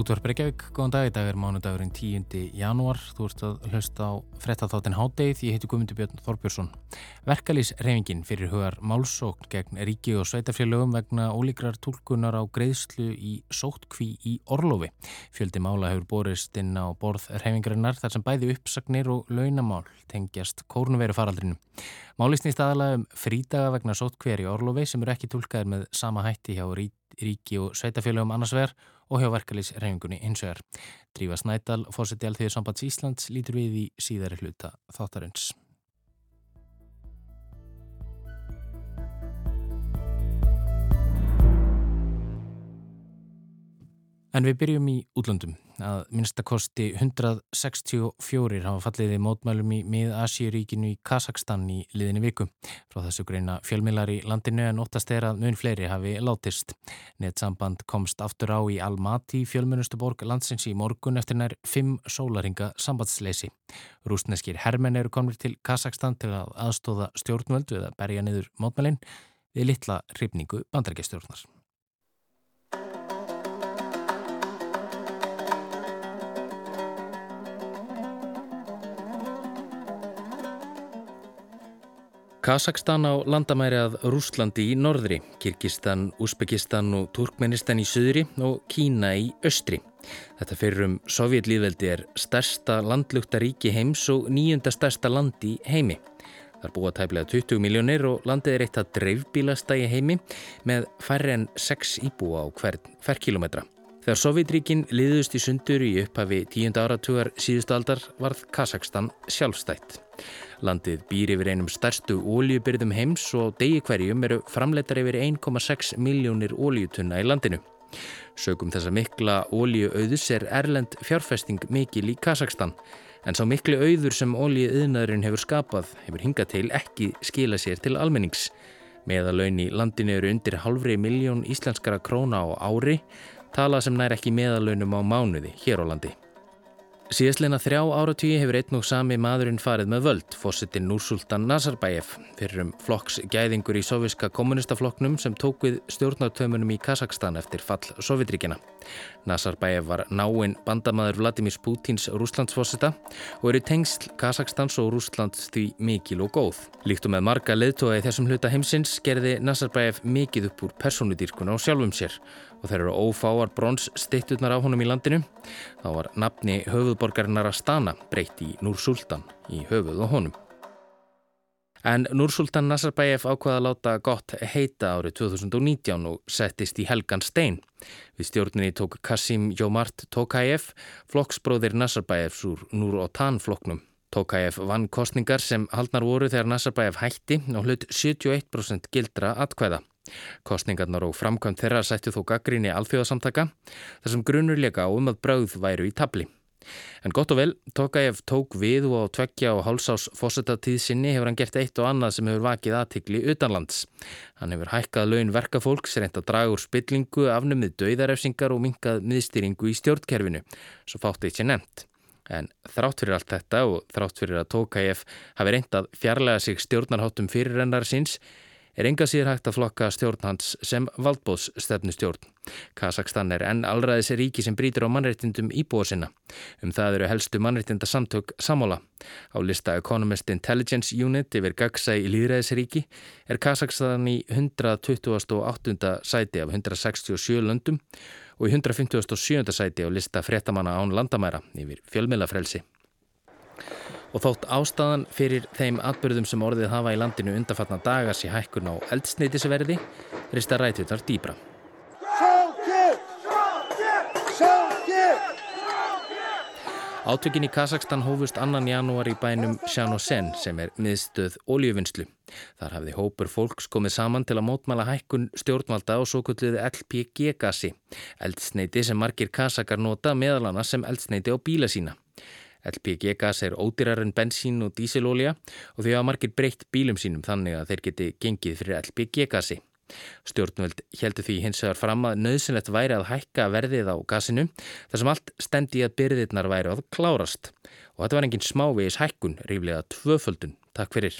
Útvar Breykjavík, góðan dag, í dag er mánudagurinn 10. janúar, þú ert að hlusta á frettatháttin Hádeið, ég heiti Guðmundur Björn Þorbjörnsson. Verkalýsreyfingin fyrir hugar málsókn gegn ríki og sveitafélögum vegna ólíkrar tólkunar á greiðslu í sóttkví í Orlofi. Fjöldi mála hefur borist inn á borð reyfingarinnar þar sem bæði uppsagnir og launamál tengjast kórnuveru faraldrinu. Málisni staðalega um frídaga vegna sóttkvér í Orlofi sem eru ekki tólkaðir með sama hætti hjá ríki og sveitafélögum annars vegar og hjá verkalýsreifingunni eins og er. Drífa Snædal, fórseti alþjóðu sambands Íslands, lítur við í síðari hluta þáttarins. En við byrjum í útlöndum að minnstakosti 164 hafa fallið í mótmælum í mið-Asíuríkinu í Kazakstan í liðinni viku. Frá þessu greina fjölmilar í landinu en óttast er að mun fleiri hafi látist. Nettsamband komst aftur á í Almaty fjölmunustu borg landsins í morgun eftir nær 5 sólaringa sambandsleysi. Rúsneskir hermenn eru komnir til Kazakstan til að aðstóða stjórnvöldu eða berja niður mótmælinn við litla hrifningu bandarækjastjórnar. Kazakstan á landamæri að Rúslandi í norðri, Kirgistan, Úsbekistan og Turkmenistan í söðri og Kína í östri. Þetta fyrir um Sovjetlýðveldi er stærsta landlugta ríki heims og nýjunda stærsta landi heimi. Það er búið að tæplega 20 miljónir og landið er eitt að dreifbílasta í heimi með færri en 6 íbúa á hver, hver kilometra. Þegar Sovjetríkin liðust í sundur í upphafi tíunda áratugar síðustu aldar varð Kazakstan sjálfstætt. Landið býr yfir einum stærstu óljubyrðum heims og degi hverjum eru framleitar yfir 1,6 miljónir óljutunna í landinu. Sögum þessa mikla óljuauðus er erlend fjárfesting mikil í Kazakstan en sá miklu auður sem óljuauðnaðurinn hefur skapað hefur hingað til ekki skila sér til almennings. Meðalaun í landinu eru undir halvri miljón íslenskara króna á ári, tala sem nær ekki meðalaunum á mánuði hér á landi. Síðastleina þrjá áratvíi hefur einn og sami maðurinn farið með völd, fósittin Núrsultan Nazarbæjev, fyrir um flokksgæðingur í soviska kommunistaflokknum sem tók við stjórnartömunum í Kazakstan eftir fall Sovjetríkina. Nazarbæjev var náinn bandamaður Vladimir Putins Rúslandsfósita og eru tengsl Kazakstans og Rúslands því mikil og góð. Líktu með marga leðtóa í þessum hluta heimsins gerði Nazarbæjev mikið upp úr personudýrkuna og sjálfum sér og þeir eru ófáar brons stitturnar á honum í landinu. Þá var nafni höfuðborgarinnar Astana breytt í Núr Sultan í höfuð og honum. En Núrsultan Nazarbæjev ákvaða að láta gott heita árið 2019 og settist í Helgan Stein. Við stjórninni tók Kasim Jomart Tokayev, flokksbróðir Nazarbæjevs úr Núr-Otan flokknum. Tokayev vann kostningar sem haldnar voru þegar Nazarbæjev hætti og hlut 71% gildra atkvæða. Kostningarnar og framkvæmt þeirra sættu þó gaggrinni alþjóðasamtaka þar sem grunur leka á um að brauð væru í tabli. En gott og vel, Tokajev tók við og á tveggja og hálsás fósetatíð sinni hefur hann gert eitt og annað sem hefur vakið aðtikli utanlands. Hann hefur hækkað laun verkafólks, reynt að draga úr spillingu, afnumið döiðarefsingar og minkað miðstýringu í stjórnkerfinu, svo fátt eitt sé nefnt. En þrátt fyrir allt þetta og þrátt fyrir að Tokajev hafi reynt að fjarlæga sig stjórnarháttum fyrirrennar síns, er enga síður hægt að flokka stjórnhans sem valdbóðsstefnu stjórn. Kazakstan er enn allraðis ríki sem brítur á mannreitindum íbúa sinna. Um það eru helstu mannreitinda samtök samóla. Á lista Economist Intelligence Unit yfir gagsa í líðræðisríki er Kazakstan í 128. sæti af 167 löndum og í 157. sæti á lista fréttamanna án landamæra yfir fjölmilafrelsi og þótt ástæðan fyrir þeim atbyrðum sem orðið hafa í landinu undanfatna dagas í hækkun á eldsneitisverði rista rætvitar dýbra. Átökin í Kazakstan hófust annan janúar í bænum Sjanosen sem er miðstöð ólíuvinnslu. Þar hafði hópur fólks komið saman til að mótmæla hækkun stjórnvalda og svo kulluði LPG-gasi, eldsneiti sem margir kazakar nota meðal annars sem eldsneiti á bíla sína. LPG-gas er ódýrar en bensín og dísilólja og því hafa margir breytt bílum sínum þannig að þeir geti gengið fyrir LPG-gasi. Stjórnvöld heldur því hins vegar fram að nöðsynlegt væri að hækka verðið á gasinu þar sem allt stendi að byrðirnar væri að klárast og þetta var engin smávegis hækkun, ríflega tvöföldun. Takk fyrir.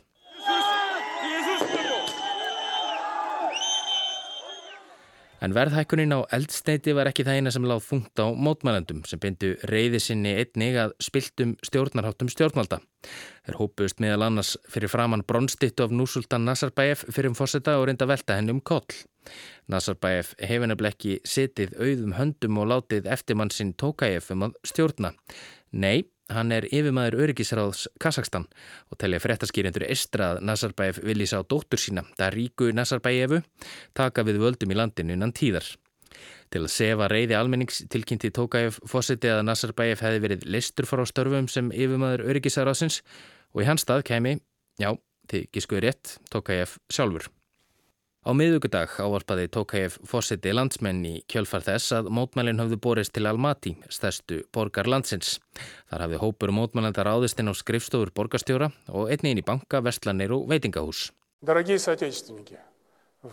En verðhækkunin á eldsteiti var ekki það eina sem láð þungt á mótmælendum sem byndu reyði sinni einnig að spiltum stjórnarháttum stjórnvalda. Þeir hópuðust meðal annars fyrir framann bronstittu af Núsultan Nazarbayev fyrir um fósetta og reynda velta henni um koll. Nazarbayev hefði nefnileg ekki setið auðum höndum og látið eftirmann sinn Tokayev um að stjórna. Nei, Hann er yfirmaður öryggisráðs Kazakstan og telja fréttaskýrindur Estra að Nazarbayev vilji sá dóttur sína, það ríku Nazarbayevu, taka við völdum í landinu innan tíðar. Til að sefa reyði almennings tilkynnti Tókajev fósiti að Nazarbayev hefði verið listur frá störfum sem yfirmaður öryggisráðsins og í hans stað kemi, já, þið gískuður rétt, Tókajev sjálfur. Á miðugudag ávarpaði Tókæf fórsiti landsmenn í kjölfar þess að mótmælinn hafði borist til Almaty, stærstu borgar landsins. Þar hafði hópur mótmælanda ráðistinn á skrifstofur borgarstjóra og einni inn í banka, vestlanir og veitingahús. Daragið satjætistniki,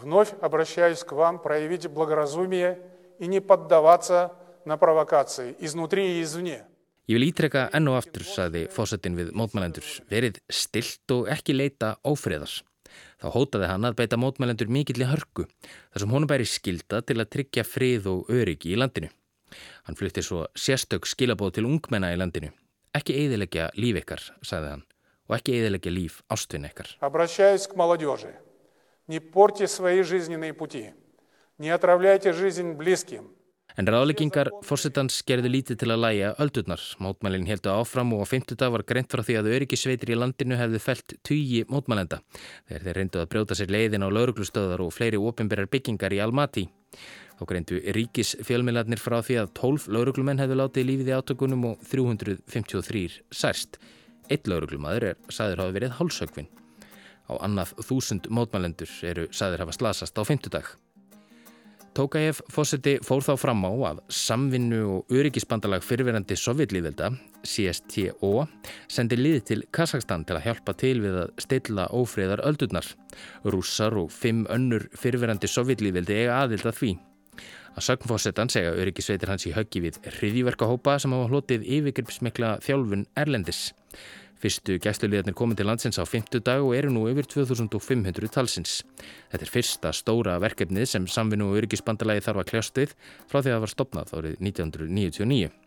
vnóf abraðsjæðis kvam præviti blagarazumið og nýpaddavatsa na provokatsið, iznútri og izvni. Ég vil ítreka enn og aftur, saði fórsitin við mótmælandur, verið stilt og ekki leita ófriðars. Þá hótaði hann að beita mótmælendur mikill í hörku þar sem honum bæri skilda til að tryggja frið og öryggi í landinu. Hann flytti svo sérstök skilabóð til ungmenna í landinu. Ekki eðilegja líf ykkar, sagði hann, og ekki eðilegja líf ástvinn ykkar. Обращаюсь к молодежи. Не порти свои жизненные пути. Не отравляйте жизнь близким. En ráðleggingar fórsetans gerði lítið til að læja öldurnar. Mótmælinn heldu áfram og á fymtudag var greint frá því að öryggisveitir í landinu hefðu felt tugi mótmælenda. Þegar þeir reyndu að brjóta sér leiðin á lauruglustöðar og fleiri ofinberar byggingar í Almaty. Þá greindu ríkis fjölmiðlarnir frá því að 12 lauruglumenn hefðu látið lífið í átökunum og 353 særst. Eitt lauruglumadur er saður hafa verið hálsökvinn. Á annað þúsund mótmælendur eru saður hafa slasast á fymtudag. Tókajev fósiti fór þá fram á að samvinnu og öryggisbandalag fyrirverandi sovjetlýðvelda, CSTO, sendi lið til Kazakstan til að hjálpa til við að stilla ófriðar öldurnar. Rússar og fimm önnur fyrirverandi sovjetlýðveldi eiga aðild að því. Að sögnfósettan segja öryggisveitir hans í höggi við hriðiverkahópa sem hafa hlotið yfirgripsmikla þjálfun Erlendis. Fyrstu gæsluliðarnir komið til landsins á 50 dag og eru nú yfir 2500 talsins. Þetta er fyrsta stóra verkefnið sem samvinnu og öryggisbandalagi þarf að kljást við frá því að það var stopnað árið 1999.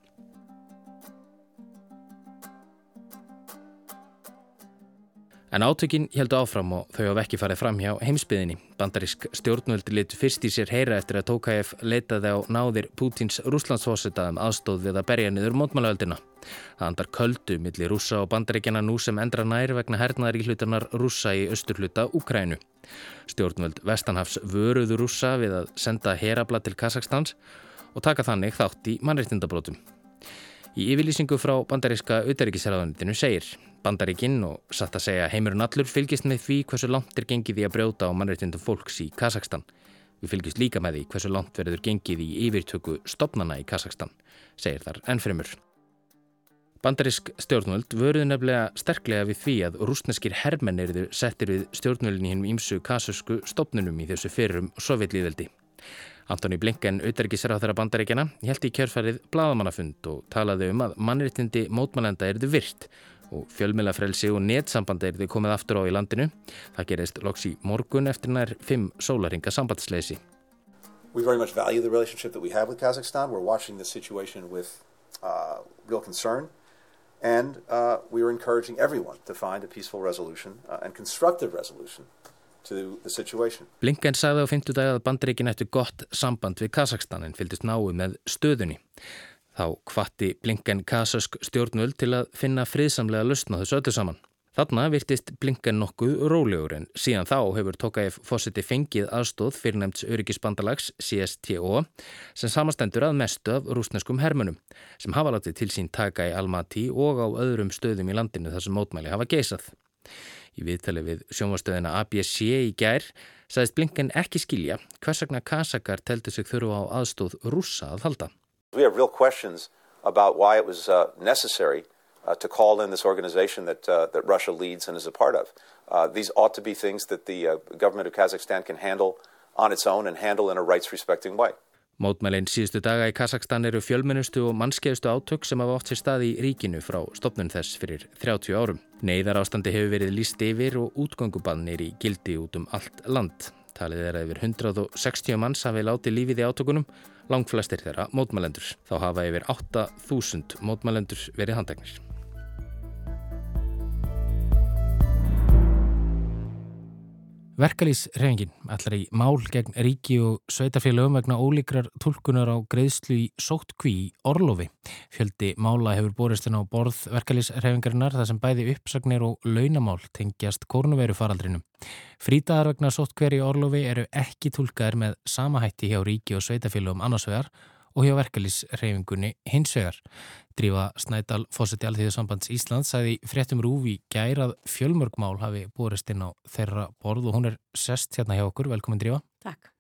En átökin heldu áfram og þau hafa ekki farið fram hjá heimsbyðinni. Bandarísk stjórnvöldi litu fyrst í sér heyra eftir að Tókajev leitaði á náðir Pútins rúslandsfósita um aðstóð við að berja niður mótmálaöldina. Það andar köldu millir rúsa og bandaríkjana nú sem endra nær vegna hernaðar í hlutarnar rúsa í austurhluta Úkrænu. Stjórnvöld Vestanhafs vöruðu rúsa við að senda herabla til Kazakstans og taka þannig þátt í mannreittindabrótum. Í yfirlýsingu frá bandaríska auðaríkisræðanitinu segir Bandaríkinn og satt að segja heimurinn allur fylgist með því hversu langt er gengið í að brjóta á mannreitindum fólks í Kazakstan. Við fylgist líka með því hversu langt verður gengið í yfirtöku stopnana í Kazakstan, segir þar ennfremur. Bandarísk stjórnvöld vöruðu nefnilega sterklega við því að rúsneskir herrmenn eru settir við stjórnvöldin í hennum ímsu kasasku stopnunum í þessu fyrrum sovjetlíðveldi. Antoni Blinken, auðverkisráð þeirra bandaríkjana, held í kjörfærið bladamannafund og talaði um að mannréttindi mótmælenda erðu virt og fjölmjölafrelsi og netsambandi erðu komið aftur á í landinu. Það gerist loks í morgun eftir nær fimm sólaringa sambandsleysi. We very much value the relationship that we have with Kazakhstan. We're watching this situation with uh, real concern and uh, we are encouraging everyone to find a peaceful resolution uh, and constructive resolution Blinken sagði á fymtudag að bandaríkin ættu gott samband við Kazakstan en fylgist náu með stöðunni. Þá kvatti Blinken kazask stjórnvöld til að finna friðsamlega lustna þessu öllu saman. Þarna virtist Blinken nokkuð rólegur en síðan þá hefur Tokajev fósiti fengið aðstóð fyrir nefnds öryggisbandalags CSTO sem samastendur að mestu af rúsneskum hermunum sem hafa látið til sín taka í Almaty og á öðrum stöðum í landinu þar sem mótmæli hafa geisað. Í viðtali við sjónvastöðina ABC í gær sagðist Blinken ekki skilja hvers vegna Kazakar teldi sig þurfa á aðstóð rúsa að halda. We have real questions about why it was uh, necessary uh, to call in this organization that, uh, that Russia leads and is a part of. Uh, these ought to be things that the uh, government of Kazakhstan can handle on its own and handle in a rights-respecting way. Mótmælinn síðustu daga í Kazakstan eru fjölmennustu og mannskeiðustu átök sem hafa oft sér staði í ríkinu frá stopnun þess fyrir 30 árum. Neiðar ástandi hefur verið líst yfir og útgöngubannir í gildi út um allt land. Talið er að yfir 160 manns hafi látið lífið í átökunum, langt flestir þeirra mótmælendur. Þá hafa yfir 8000 mótmælendur verið handteknir. Verkalýsrefingin ætlar í mál gegn ríki og sveitafélögum vegna ólíkrar tólkunar á greiðslu í sóttkví í Orlofi. Fjöldi mála hefur borist inn á borð verkalýsrefingarinnar þar sem bæði uppsagnir og launamál tengjast kórnuveru faraldrinum. Frítaðar vegna sóttkveri í Orlofi eru ekki tólkaðir með sama hætti hjá ríki og sveitafélögum annarsvegar og hjá verkalýsreifingunni hinsvegar. Drífa Snædal, fósetti Alþjóðsambands Íslands, sæði fréttum rúfi gærað fjölmörgmál hafi borist inn á þeirra borð og hún er sest hérna hjá okkur. Velkomin Drífa. Takk.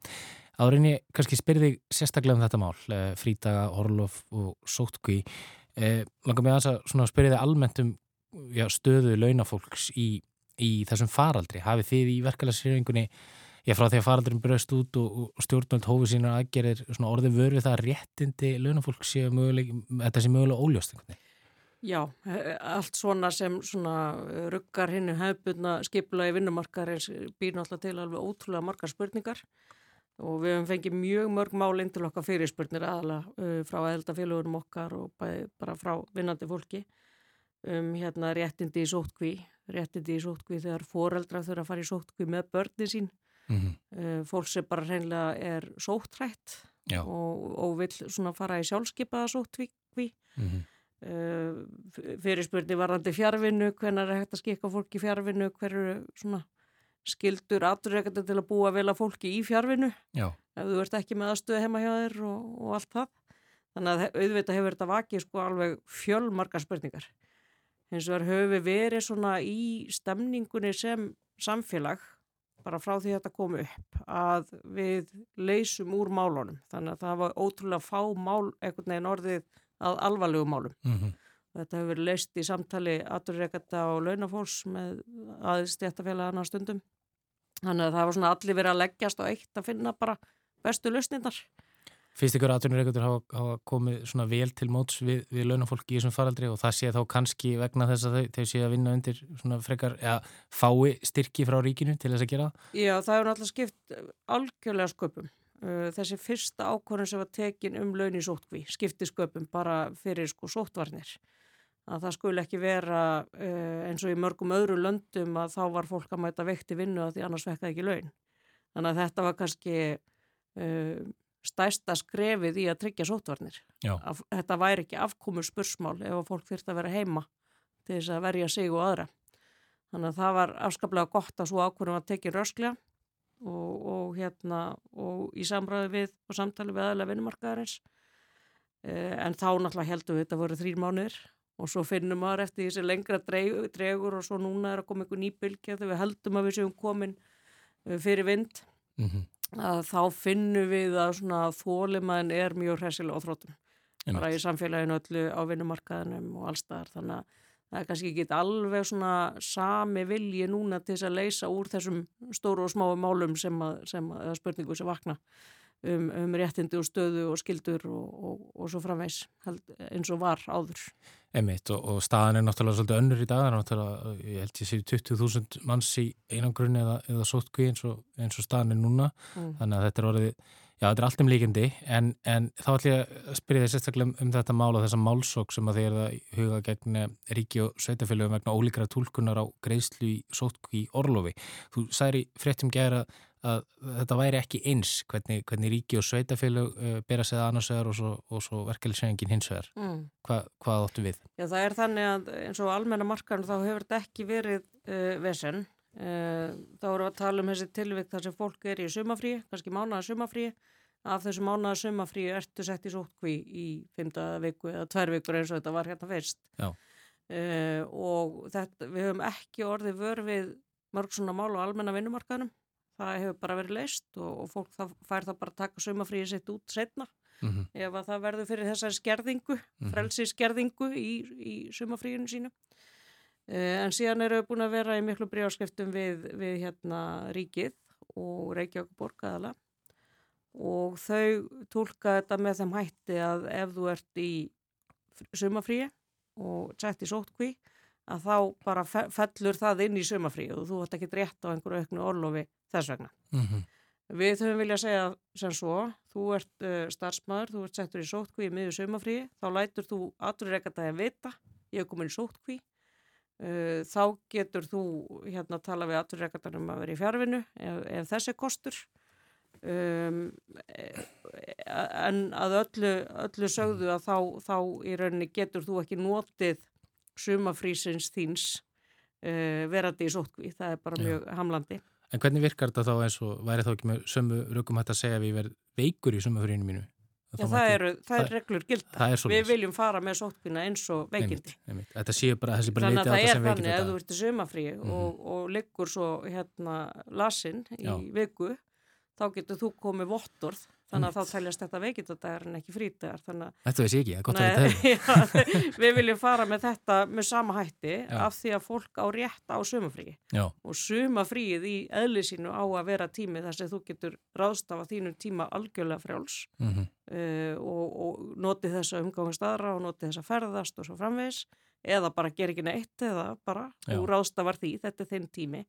Árinni, kannski spyrði sérstaklega um þetta mál, eh, frítaga, orlof og sótkví. Eh, Langar mig að spyrja þið almennt um já, stöðu launafólks í, í þessum faraldri. Hafið þið í verkalýsreifingunni Já, frá því að faraldurinn bröst út og, og stjórnvöld hófið sína aðgerir orðið vörfið það réttindi launafólk séu möguleg, þetta sé mögulega óljóst einhvern veginn. Já, allt svona sem svona ruggar hinnu hefðbundna skipla í vinnumarkar býr náttúrulega til alveg ótrúlega margar spurningar og við hefum fengið mjög mörg mál inn til okkar fyrirspurnir aðala uh, frá eldafélagunum okkar og bara frá vinnandi fólki um hérna réttindi í sótkví, réttindi í sótkví þegar foreldra þurfa að fara í sótkví með börni sín Mm -hmm. Fólk sem bara hreinlega er sóttrætt og, og vil svona fara í sjálfskeipaða sóttvíkvi. Mm -hmm. uh, fyrirspurni varðandi fjárvinnu, hvernig er hægt að skika fólki í fjárvinnu, hver eru svona skildur aturreikandi til að búa vel að fólki í fjárvinnu. Já. Ef þú ert ekki með aðstöðu heima hjá þér og, og allt það. Þannig að auðvitað hefur þetta vakið sko alveg fjölmarga spurningar. Hins vegar höfum við verið svona í stemningunni sem samfélag bara frá því þetta kom upp að við leysum úr málunum. Þannig að það var ótrúlega fá mál einhvern veginn orðið að alvarlegu málum. Mm -hmm. þetta hefur verið leyst í samtali aturreikata og launafólks með aðeins stéttafélagana stundum. Þannig að það var svona allir verið að leggjast og eitt að finna bara bestu lausnindar Fyrst ykkur aðtunurreikundur hafa, hafa komið svona vel til móts við, við launafólki í þessum faraldri og það sé þá kannski vegna þess að þau, þau sé að vinna undir svona frekar, eða fái styrki frá ríkinu til þess að gera? Já, það hefur náttúrulega skipt algjörlega sköpum. Uh, þessi fyrsta ákvörðun sem var tekin um laun í sótkví skipti sköpum bara fyrir sko sóttvarnir. Að það skul ekki vera uh, eins og í mörgum öðru löndum að þá var fólk að mæta vekti vinnu að því annars vekkaði ekki laun. Þannig að þetta var kannski... Uh, stæsta skrefið í að tryggja sótvarnir. Að, þetta væri ekki afkomur spursmál ef að fólk þurft að vera heima til þess að verja sig og aðra. Þannig að það var afskaplega gott að svo ákvörðum að tekja rösklega og, og, hérna, og í samræði við og samtali við aðlega vinnumarkaðarins. Eh, en þá náttúrulega heldum við þetta voru þrýr mánuðir og svo finnum maður eftir þessi lengra dregur, dregur og svo núna er að koma einhver nýbylgja þegar við heldum að við séum komin eh, fyrir vind. Mm -hmm að þá finnum við að svona þólimaðin er mjög hressilega á þróttum bara í samfélaginu öllu á vinnumarkaðinum og allstaðar þannig að það er kannski ekki alveg svona sami vilji núna til þess að leysa úr þessum stóru og smáu málum sem að, sem að spurningu sem vakna um, um réttindi og stöðu og skildur og, og, og svo framvegs eins og var áður. Emitt og, og staðan er náttúrulega svolítið önnur í dag, það er náttúrulega, ég held ég séu 20.000 manns í einangrunni eða, eða sótkví eins, eins og staðan er núna, mm. þannig að þetta er orðið, já þetta er allt um líkindi, en, en þá ætlum ég að spyrja þið sérstaklega um, um þetta mál og þessa málsók sem að þið er að huga gegn eh, ríki og sveitafélögum vegna ólíkra tólkunar á greiðslu í sótkví orlofi. Þú særi fréttum gæra að þetta væri ekki eins hvernig, hvernig ríki og sveitafélög uh, bera sig það annars vegar og svo, svo verkefliðsvegingin hins vegar. Mm. Hva, hvað áttu við? Já það er þannig að eins og almenna markaðan þá hefur þetta ekki verið uh, vesen. Uh, þá erum við að tala um þessi tilvík þar sem fólk er í sumafrí, kannski mánaða sumafrí. Af þessu mánaða sumafrí ertu sett í sótkví í fymta viku eða tvær vikur eins og þetta var hérna fyrst. Já. Og þetta, við höfum ekki orðið vörfið mörg svona mál á almenna vinnumarkaðnum það hefur bara verið leist og, og fólk það fær það bara að taka sumafríið sitt út setna mm -hmm. ef að það verður fyrir þessari skerðingu, mm -hmm. frelsiskerðingu í, í sumafríinu sínu. Uh, en síðan eru við búin að vera í miklu bríðarskiptum við, við hérna ríkið og Reykjavík borgaðala og þau tólka þetta með þeim hætti að ef þú ert í sumafríi og sett í sótkví að þá bara fellur það inn í sumafríu og þú ætti ekki rétt á einhverju auknu orlofi þess vegna. Mm -hmm. Við höfum viljað segja sem svo, þú ert uh, starfsmæður, þú ert settur í sótkví í miður sömafrí, þá lætur þú aturreikardagin vita, ég hef komin í sótkví, uh, þá getur þú hérna tala við aturreikardanum að vera í fjárvinu ef, ef þessi kostur. Um, en að öllu, öllu sögðu að þá, þá í rauninni getur þú ekki notið sumafrísins þíns uh, verandi í sótkví, það er bara mjög hamlandi. En hvernig virkar þetta þá eins og væri þá ekki með sömu rökum hægt að segja að við verðum veikur í sumafrínu mínu? Já, það, það, eru, það er reglur gilda. Er við viljum fara með sótkvína eins og veikindi. Einmitt, einmitt. Bara. Þannig að það er þannig að þú ert í sumafrí mm -hmm. og, og liggur svo hérna lasinn í Já. viku, þá getur þú komið vottorð Þannig að þá teljast þetta veikindadagar en ekki frítagar. Þetta veist ég ekki, það er gott að þetta hefur. Við viljum fara með þetta með sama hætti Já. af því að fólk á rétt á sumafríi. Og sumafríið í eðli sínu á að vera tími þar sem þú getur ráðstafa þínum tíma algjörlega frjáls mm -hmm. uh, og, og noti þess að umgangast aðra og noti þess að ferðast og svo framvegs eða bara gera ekki neitt eða bara þú ráðstafar því, þetta er þinn tími.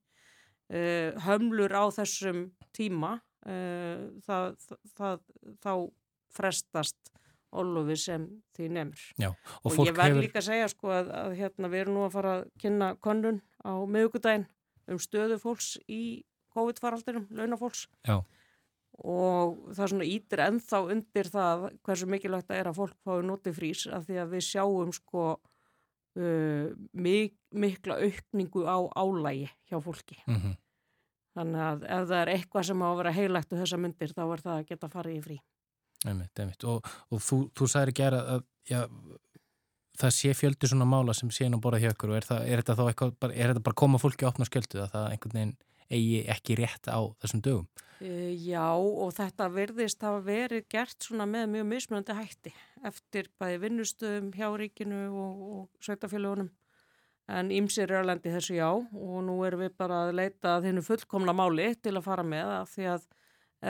Uh, hömlur á þessum tíma það, það, þá frestast ólofi sem því nefnur. Já, og, og ég verð hefur... líka að segja sko að, að hérna, við erum nú að fara að kynna konnun á miðugudaginn um stöðu fólks í COVID-faraldinum, launafólks. Já. Og það er svona ítir ennþá undir það hversu mikilvægt það er að fólk fái notið frís af því að við sjáum sko uh, mik mikla aukningu á álægi hjá fólki. Mhm. Mm Þannig að ef það er eitthvað sem á að vera heilagt og þessa myndir þá er það að geta farið í frí. Einmitt, einmitt. Og, og þú, þú sagðir ekki að, já, það sé fjöldi svona mála sem sé nú borðað hjá ykkur og er, það, er þetta þá eitthvað, bara, er þetta bara koma fólki að opna skjöldu að það einhvern veginn eigi ekki rétt á þessum dögum? Uh, já og þetta verðist hafa verið gert svona með mjög mismunandi hætti eftir bæði vinnustöðum hjá ríkinu og, og sveitafélagunum en ímsir er að lendi þessu já. Og nú erum við bara að leita að hennu fullkomna máli til að fara með að því að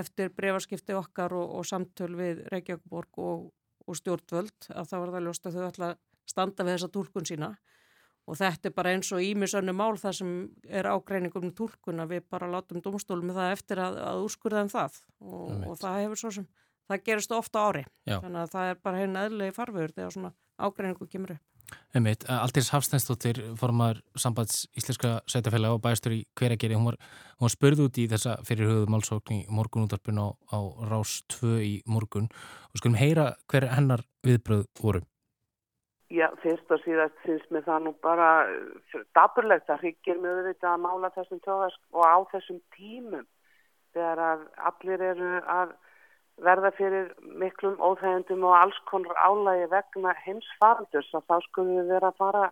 eftir brefarskipti okkar og, og samtöl við Reykjavíkborg og, og stjórnvöld að það var það ljóst að þau ætla að standa við þessa tólkun sína. Og þetta er bara eins og ímisönnu mál það sem er ágreiningum um tólkun að við bara látum domstólum það eftir að, að úrskurða um það. Og, og það hefur svo sem, það gerist ofta ári. Já. þannig að það er bara henni eðlegi farfiður þegar svona ágreiningu kemur upp. Einmitt, Aldís Hafstensdóttir formar sambands Íslenska Sveitafélag og bæstur í hverjageri, hún var, var spörð út í þessa fyrirhugðu málsókn í morgunútarpun á, á Rás 2 í morgun. Og skulum heyra hver hennar viðbröð voru. Já, fyrst og síðast finnst mér það nú bara daburlegt að hryggir með auðvitað að mála þessum tjóðask og á þessum tímum þegar að allir eru að verða fyrir miklum óþægendum og alls konar álægi vegna hins farandurs að þá skulum við vera að fara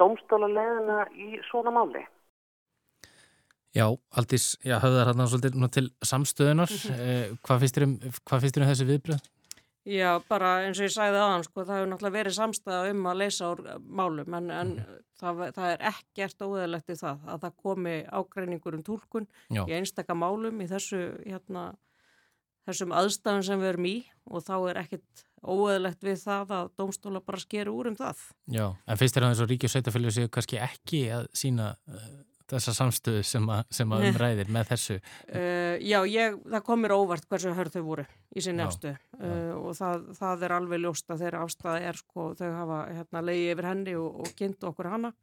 domstólulegina í svona máli. Já, Aldís, já, höfðar hann svolítið til samstöðunar. eh, hvað finnst þér um, um þessi viðbröð? Já, bara eins og ég sæði aðan, sko, það hefur náttúrulega verið samstæða um að leysa úr málum, en, en mm. það, það er ekkert óðalegt í það að það komi ágreiningur um tólkun í einstakka málum í þessu, hérna, þessum aðstæðum sem við erum í og þá er ekkit óeðlegt við það að dómstóla bara skeru úr um það. Já, en finnst þér að þess að Ríkjus Sveitafélug séu kannski ekki að sína uh, þessa samstöðu sem að, sem að umræðir með þessu? Uh, já, ég, það komir óvart hversu hörð þau voru í sinni afstöðu. uh, og það, það er alveg ljóst að þeirra afstæða er sko, þau hafa hérna, leiði yfir henni og, og kynnt okkur hana.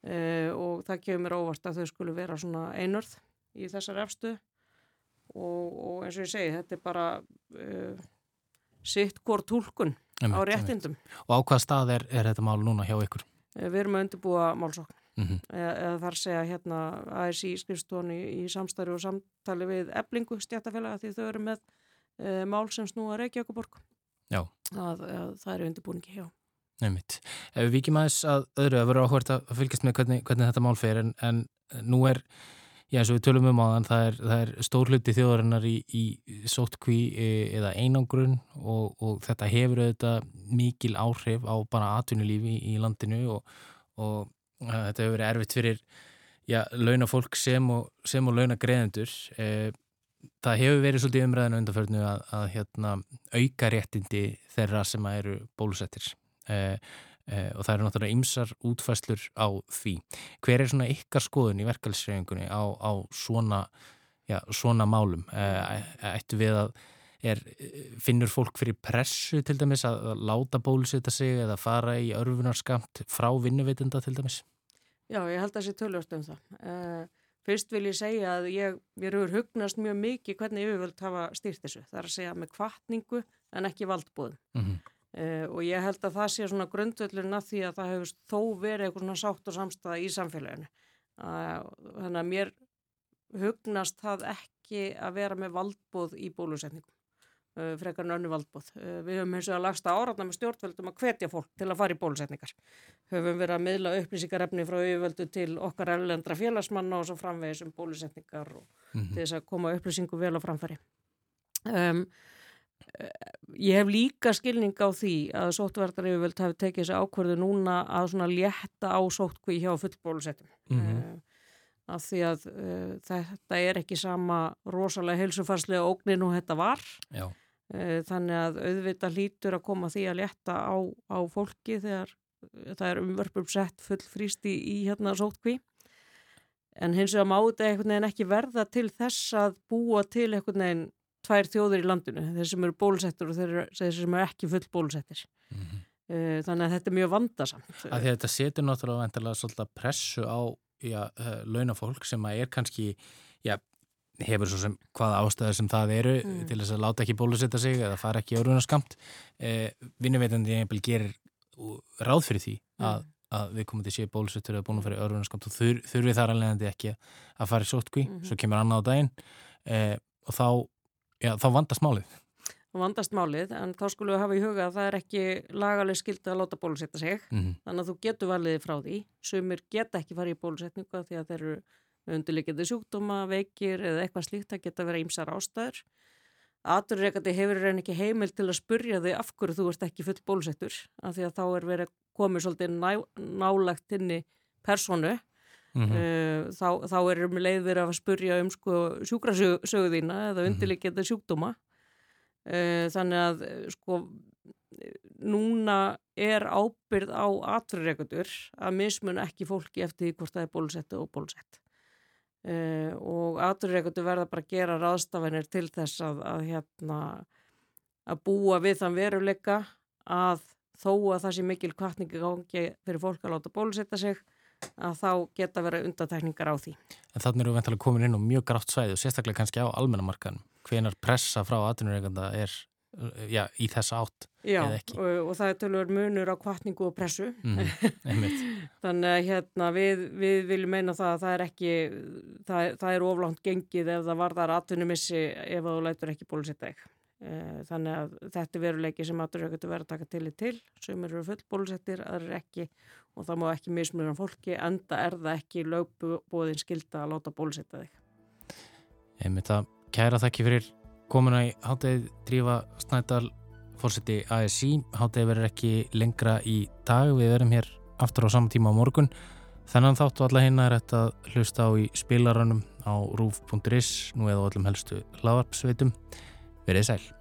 Og það kemur óvart að þau skulle vera svona einörð í þessari afstöðu og, og eins og ég segi, þetta er bara uh, sitt hvort tólkun á réttindum. Og á hvað stað er, er þetta mál núna hjá ykkur? Uh, við erum að undirbúa málsókn. Mm -hmm. eða, eða þar segja hérna ASI skrifstónu í, í samstæru og samtali við eblingu stjættafélaga því þau eru með uh, mál sem snúa Reykjavíkuborg. Já. Það, það eru undirbúningi hjá. Nefnitt. Ef við vikið maður að öðru að vera áhvert að fylgjast með hvernig, hvernig þetta mál fer en, en nú er Já, eins og við tölum um á þann, það er, það er stór hluti þjóðarinnar í, í sótkví e, eða einangrun og, og þetta hefur auðvitað mikil áhrif á bara atvinnulífi í, landinu og, og að, þetta hefur verið erfitt fyrir já, launafólk sem og, og launagreðendur. E, það hefur verið svolítið umræðinu undanförnu að, að hérna, auka réttindi þeirra sem eru bólusettir. E, Eh, og það eru náttúrulega ymsar útfæslur á því. Hver er svona ykkar skoðun í verkefælsreyfingunni á, á svona já, svona málum ættu við að er, finnur fólk fyrir pressu til dæmis að láta bólusita sig eða fara í örfunarskamt frá vinnuveitenda til dæmis? Já, ég held að það sé tölvöld um það. Uh, fyrst vil ég segja að ég, ég eru hugnast mjög mikið hvernig yfirvöld hafa stýrt þessu. Það er að segja með kvartningu en ekki valdbúðum. Mm -hmm. Uh, og ég held að það sé svona grundvöldurinn að því að það hefur þó verið eitthvað svona sátt og samstæða í samfélaginu. Uh, þannig að mér hugnast það ekki að vera með valdbúð í bólusetningum. Uh, frekar en önnu valdbóð. Við höfum eins og að lagsta áratna með stjórnvöldum að hvetja fólk til að fara í bólusetningar. Höfum verið að miðla upplýsingarefni frá yfirvöldu til okkar erlendra félagsmanna og svo framvegis um bólusetningar og mm -hmm. til þess að koma upplýsingu vel á framfæri. Um, ég hef líka skilning á því að sóttverðar yfirvöld hafi tekið þessu ákvörðu núna að svona létta á sóttkví hjá fullbólusettum. Mm -hmm. Af því að þetta er ekki sama rosalega heilsufarslega ógnin og þetta var. Já. Eh, þannig að auðvita hlýtur að koma því að leta á, á fólki þegar eh, það er umverfum sett full fríst í, hérna sótkví en hins vegar má þetta einhvern veginn ekki verða til þess að búa til einhvern veginn tvær þjóður í landinu þeir sem eru bólusettur og þeir, þeir sem eru ekki full bólusettir mm -hmm. þannig að þetta er mjög vandasamt að Þetta setur náttúrulega pressu á já, launafólk sem er kannski já, hefur svo sem hvaða ástæðar sem það eru mm. til þess að láta ekki bólusetta sig eða fara ekki örunaskamt eh, vinnuveitandi gerir ráð fyrir því mm. að, að við komum til að sé bólusettur eða búin að fara í örunaskamt og þur, þurfi þar alveg ekki að fara í sótkví mm -hmm. svo kemur annað á daginn eh, og þá, já, þá vandast málið. Vandast málið en þá skulum við hafa í huga að það er ekki lagaleg skild að láta bólusetta sig. -hmm. þannig að þú getur valiði frá því. Sumir geta ekki farið í bólusetningu því að þeir eru undirleikjandi sjúkdóma, veikir eða eitthvað slíkt, það geta verið ímsar ástæður. Aturreikandi hefur reyn ekki heimil til að spurja þig af hverju þú ert ekki full bólusettur, af því að þá er verið komið svolítið ná, nálagt inn í personu, mm -hmm. þá, þá er um leið verið að spurja um sko, sjúkrasöguðína eða mhm. undirleikjandi sjúkdóma. Þannig að sko núna er ábyrð á aturreikandur að mismun ekki fólki eftir hvort það er bólusett og bólusett. Uh, og aturreikundu verða bara að gera ráðstafanir til þess að, að, hérna, að búa við þann veruleika að þó að það sé mikil kvartningi gangi fyrir fólk að láta bólusetta sig að þá geta verið undatekningar á því. En þannig eru við veintilega komin inn á mjög grátt svæði og sérstaklega kannski á almennamarkan hvenar pressa frá aturreikunda er Eh, já, í þessa átt já, eða ekki. Og, og það er tölur munur á kvartningu og pressu. Mm, þannig að hérna við, við viljum meina það að það er ekki það, það er oflánt gengið ef það varðar atvinnumissi ef þú lætur ekki bólusetta ekki eh, þannig að þetta er veruleiki sem aturökutu verður að taka til í til. Sem eru full bólusettir, aðra ekki og það má ekki mismunum fólki enda er það ekki lögbúðin skilda að láta bólusetta þig. Einmitt að kæra þakki fyrir komuna í háttegið Drífa Snædal fórseti ASI háttegið verður ekki lengra í dag. Við verum hér aftur á saman tíma á morgun. Þennan þáttu alla hinna er þetta að hlusta á í spilarannum á rúf.is nú eða á öllum helstu lavarpsveitum verið sæl